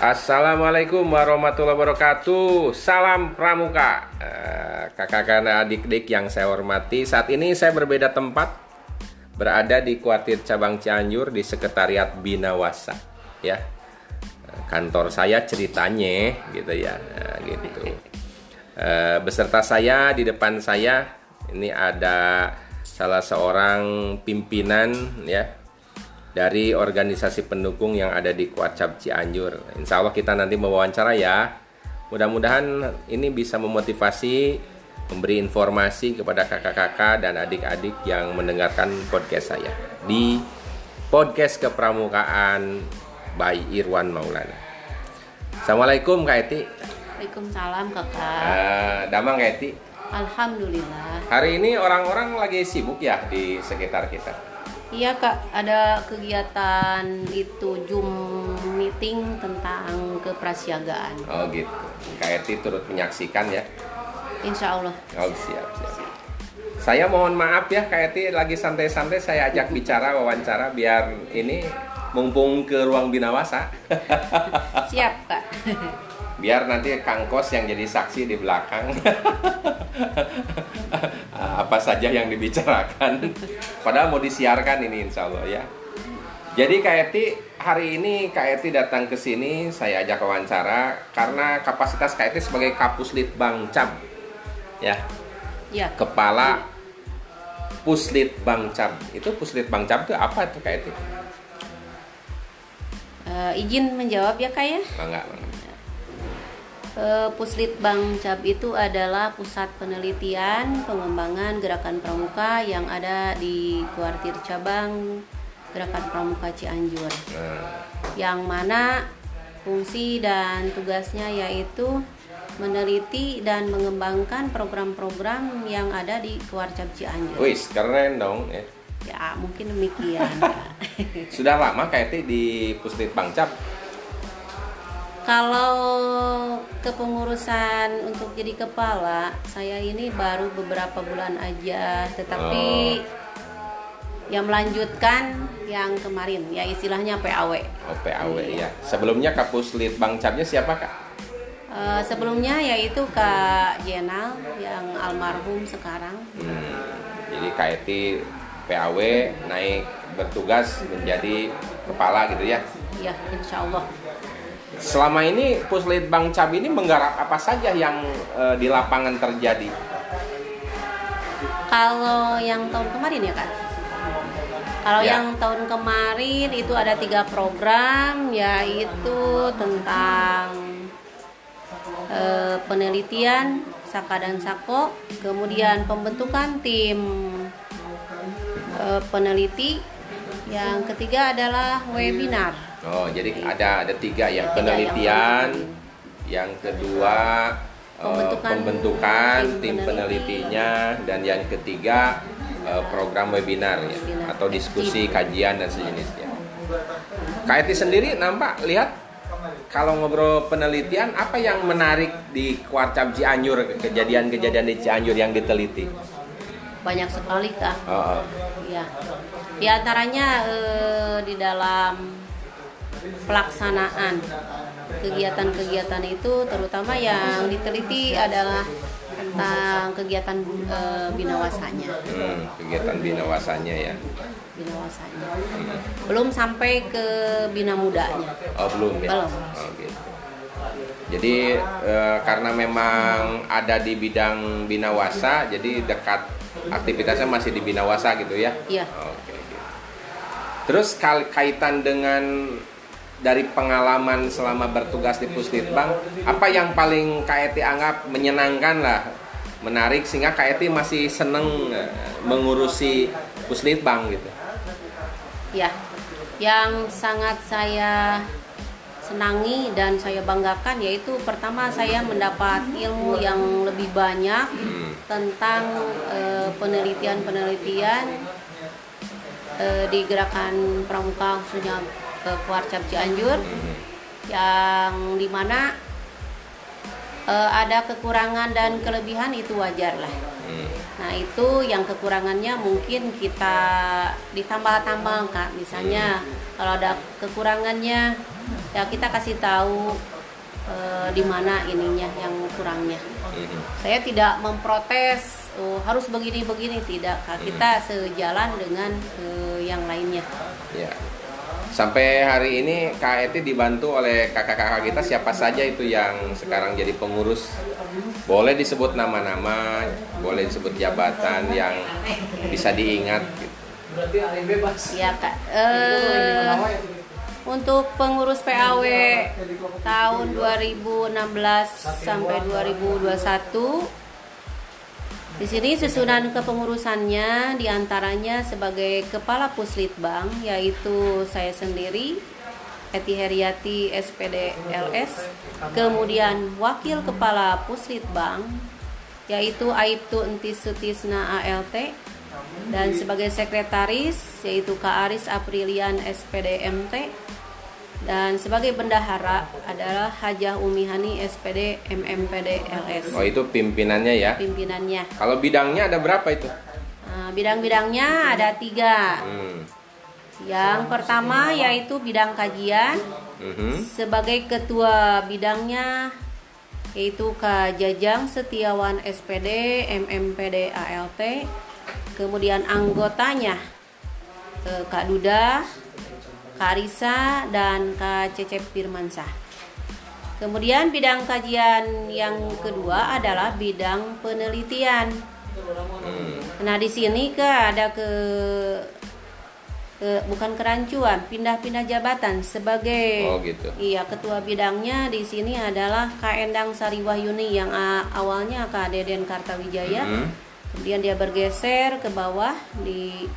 Assalamualaikum warahmatullahi wabarakatuh. Salam pramuka. Eh, Kakak dan adik-adik yang saya hormati, saat ini saya berbeda tempat. Berada di kuartir cabang Cianjur di sekretariat Binawasa, ya. Eh, Kantor saya ceritanya gitu ya, Nah, gitu. Eh, beserta saya di depan saya ini ada salah seorang pimpinan ya dari organisasi pendukung yang ada di Kuarcap Cianjur. Insya Allah kita nanti mewawancara ya. Mudah-mudahan ini bisa memotivasi, memberi informasi kepada kakak-kakak dan adik-adik yang mendengarkan podcast saya di podcast kepramukaan by Irwan Maulana. Assalamualaikum Kak Eti. Waalaikumsalam kakak. Eh, damang Kak Eti. Alhamdulillah. Hari ini orang-orang lagi sibuk ya di sekitar kita. Iya kak, ada kegiatan itu Zoom meeting tentang keprasiagaan. Oh gitu. Eti turut menyaksikan ya. Insya Allah. Oh siap siap. Saya mohon maaf ya Eti lagi santai-santai saya ajak bicara wawancara biar ini mumpung ke ruang binawasa. Siap kak. biar nanti Kang Kos yang jadi saksi di belakang. Apa saja yang dibicarakan. Padahal mau disiarkan ini insya Allah ya. Jadi Kak Eti hari ini Kak Eti datang ke sini saya ajak wawancara karena kapasitas Kak Eti sebagai Kapuslit Bang Cam ya Ya. kepala Puslit Bang Cam. Itu Puslit Bang Cam itu apa tuh Kak Eti? Eh, izin menjawab ya kak ya. Bangga, bangga. Eh, Puslit Bang Cap itu adalah pusat penelitian pengembangan gerakan pramuka yang ada di kuartir cabang gerakan pramuka Cianjur. Nah, yang mana fungsi dan tugasnya yaitu meneliti dan mengembangkan program-program yang ada di Kewarcap Cianjur. wis keren dong. ya. Ya, mungkin demikian. Sudah lama Eti di Puslit Bang Cam? Kalau kepengurusan untuk jadi kepala, saya ini baru beberapa bulan aja, tetapi yang melanjutkan yang kemarin, ya istilahnya PAW. Oh PAW ya. Sebelumnya Kapuslit Bang Camnya siapa Kak? Eh, sebelumnya yaitu Kak Jenal yang almarhum sekarang. Hmm, jadi Kak Eti PAW naik bertugas menjadi kepala gitu ya. Ya, insya Allah. Selama ini Puslit Bang Cam ini menggarap apa saja yang eh, di lapangan terjadi? Kalau yang tahun kemarin ya kak? Kalau Ya. yang tahun kemarin itu ada tiga program, yaitu tentang eh, penelitian Saka dan Sako, kemudian pembentukan tim eh, peneliti, yang ketiga adalah webinar. Oh, jadi ada ada tiga ya penelitian, yang kedua eh, Pembentukan pembentukan tim tim peneliti. penelitinya dan yang ketiga eh, program webinar ya atau diskusi kajian dan sejenisnya. Eti sendiri nampak lihat kalau ngobrol penelitian apa yang menarik di Kuarcap Cianjur kejadian-kejadian di Cianjur yang diteliti? Banyak sekali kak. Oh. Ya, di antaranya eh, di dalam pelaksanaan kegiatan-kegiatan itu, terutama yang diteliti adalah tentang kegiatan eh, binawasanya, Hmm, kegiatan binawasanya ya. binawasanya. Belum sampai ke bina mudanya. Oh belum ya? Belum. Oh, gitu. Jadi eh, karena memang ada di bidang binawasa, jadi dekat aktivitasnya masih di binawasa gitu ya? Iya. Oke. gitu. Terus kaitan dengan dari pengalaman selama bertugas di Puslitbang, apa yang paling KET anggap menyenangkan lah, menarik sehingga KET masih seneng eh, mengurusi Puslitbang gitu? Ya, yang sangat saya senangi dan saya banggakan yaitu pertama saya mendapat ilmu yang lebih banyak Hmm. tentang eh, penelitian-penelitian eh, di gerakan pramuka khususnya ke Kuarcap Cianjur Hmm. yang di mana eh, ada kekurangan dan kelebihan itu wajar lah. Nah itu yang kekurangannya mungkin kita ditambah-tambah kak. Misalnya kalau ada kekurangannya ya kita kasih tahu eh, di mana ininya yang kurangnya. Saya tidak memprotes oh, harus begini-begini tidak. Kita sejalan dengan eh, yang lainnya. Ya. Sampai hari ini KET dibantu oleh kakak-kakak kita siapa saja itu yang sekarang jadi pengurus. Boleh disebut nama-nama, boleh disebut jabatan yang bisa diingat. gitu. Berarti bebas. Ya kak. Eh, untuk pengurus PAW tahun 2016 sampai 2021 di sini susunan kepengurusannya di antaranya sebagai Kepala Puslitbang yaitu saya sendiri Eti Heriati SPD LS kemudian Wakil Kepala Puslitbang yaitu Aibtu Entis Sutisna ALT dan sebagai sekretaris yaitu Kak Aris Aprilian SPD MT dan sebagai bendahara adalah Hajah Umihani SPD MMPD LS Oh itu pimpinannya ya. pimpinannya Kalau bidangnya ada berapa itu? Nah, bidang-bidangnya ada tiga Hmm. yang pertama yaitu bidang kajian Mhm. sebagai ketua bidangnya yaitu Kak Jajang Setiawan SPD MMPD ALT kemudian anggotanya eh, Kak Duda Kak Risa dan Kak Cecep Firmansah kemudian bidang kajian yang kedua adalah bidang penelitian Hmm. Nah di sini ke ada ke, ke bukan kerancuan, pindah-pindah jabatan sebagai Oh, gitu. iya ketua bidangnya di sini adalah Kak Endang Sari Wahyuni yang awalnya Kak Deden Kartawijaya, Mhm. kemudian dia bergeser ke bawah di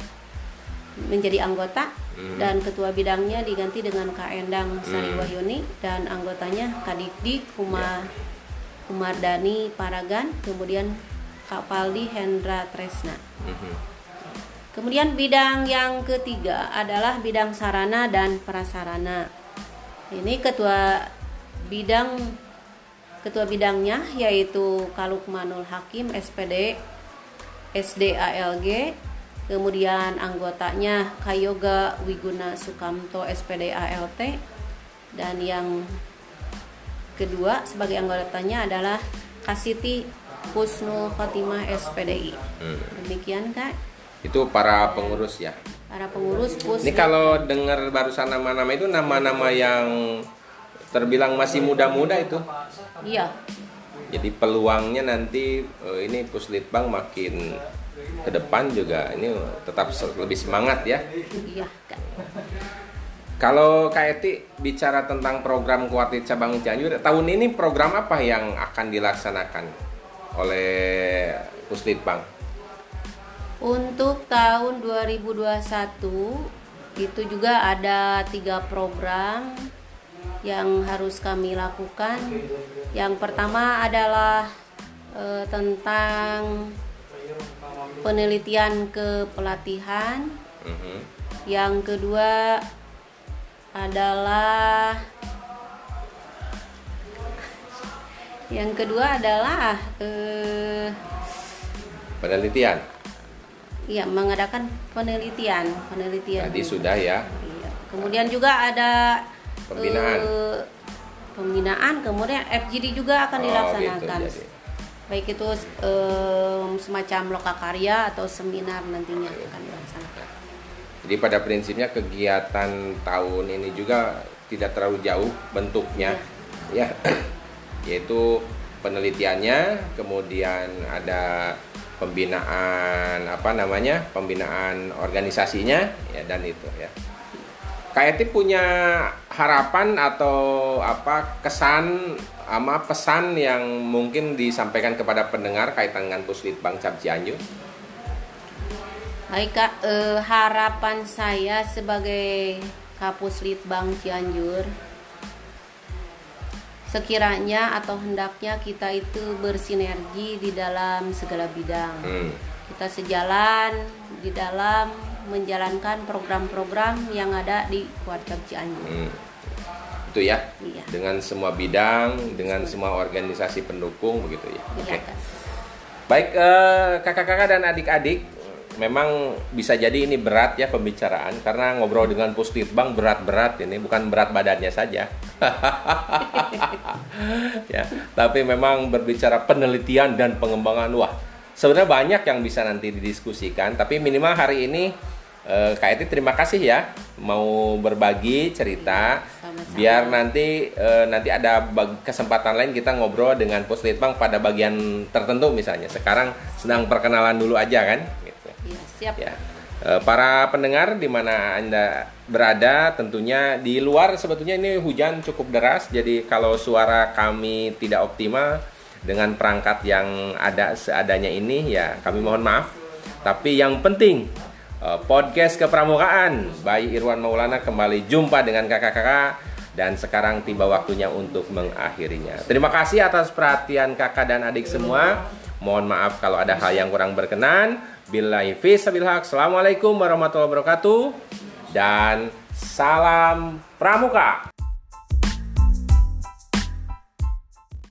menjadi anggota Mhm. dan ketua bidangnya diganti dengan Kak Endang Sari Mhm. Wahyuni dan anggotanya Kak Dikdik Ya. Kumar Kumardani Paragan, kemudian Kak Paldi Hendra Tresna. Mhm. Kemudian bidang yang ketiga adalah bidang sarana dan prasarana. Ini ketua bidang ketua bidangnya yaitu Kalukmanul Hakim SPD SDALG. Kemudian anggotanya Kayoga Wiguna Sukamto SPD ALT dan yang kedua sebagai anggotanya adalah Kasiti Husnul Fatimah SPDI. Hmm. Demikian Kak Itu para pengurus ya. para pengurus pus Ini kalau dengar barusan nama-nama itu nama-nama yang terbilang masih muda-muda itu. iya Jadi peluangnya nanti eh, ini Puslitbang makin ke depan juga ini tetap lebih semangat ya. iya Kak. Kalau Kak Eti bicara tentang program Kuartit Cabang Cianjur, tahun ini program apa yang akan dilaksanakan oleh Puslitbang? untuk tahun 2021 itu juga ada tiga program yang harus kami lakukan yang pertama adalah eh, tentang penelitian kepelatihan Mhm. yang kedua adalah yang kedua adalah eh, Penelitian. ya mengadakan penelitian penelitian Tadi sudah ya. Iya. kemudian juga ada Pembinaan. eh, pembinaan kemudian FGD juga akan Oh, dilaksanakan gitu, jadi. Baik itu eh, semacam lokakarya atau seminar nantinya akan dilaksanakan. Jadi pada prinsipnya kegiatan tahun ini juga tidak terlalu jauh bentuknya, ya, yaitu penelitiannya, kemudian ada pembinaan apa namanya, pembinaan organisasinya, ya dan itu ya. KIT punya harapan atau apa kesan ama pesan yang mungkin disampaikan kepada pendengar kaitan dengan Puslitbang Cap Cianjur? Baik Kak, eh, harapan saya sebagai Kapus Litbang Cianjur sekiranya atau hendaknya kita itu bersinergi di dalam segala bidang. Hmm. Kita sejalan di dalam menjalankan program-program yang ada di Kuarcap Cianjur. Hmm. Itu ya. Iya. Dengan semua bidang, dengan semua organisasi pendukung begitu ya. Oke. Iya, Kak. Baik eh, kakak-kakak dan adik-adik, memang bisa jadi ini berat ya pembicaraan karena ngobrol dengan Puslitbang berat-berat ini bukan berat badannya saja. ya, tapi memang berbicara penelitian dan pengembangan wah sebenarnya banyak yang bisa nanti didiskusikan tapi minimal hari ini eh, Kak Eti terima kasih ya mau berbagi cerita Sama-sama. biar nanti eh, nanti ada kesempatan lain kita ngobrol dengan Puslitbang pada bagian tertentu misalnya sekarang sedang perkenalan dulu aja kan gitu. Iya, siap. Ya. Eh, Para pendengar di mana Anda berada tentunya di luar sebetulnya ini hujan cukup deras jadi kalau suara kami tidak optimal dengan perangkat yang ada seadanya ini ya kami mohon maaf. Tapi yang penting podcast kepramukaan Bayi Irwan Maulana kembali jumpa dengan kakak-kakak dan sekarang tiba waktunya untuk mengakhirinya. Terima kasih atas perhatian kakak dan adik semua. Mohon maaf kalau ada hal yang kurang berkenan. Billahi fi sabil haq. Assalamualaikum warahmatullahi wabarakatuh. Dan salam pramuka.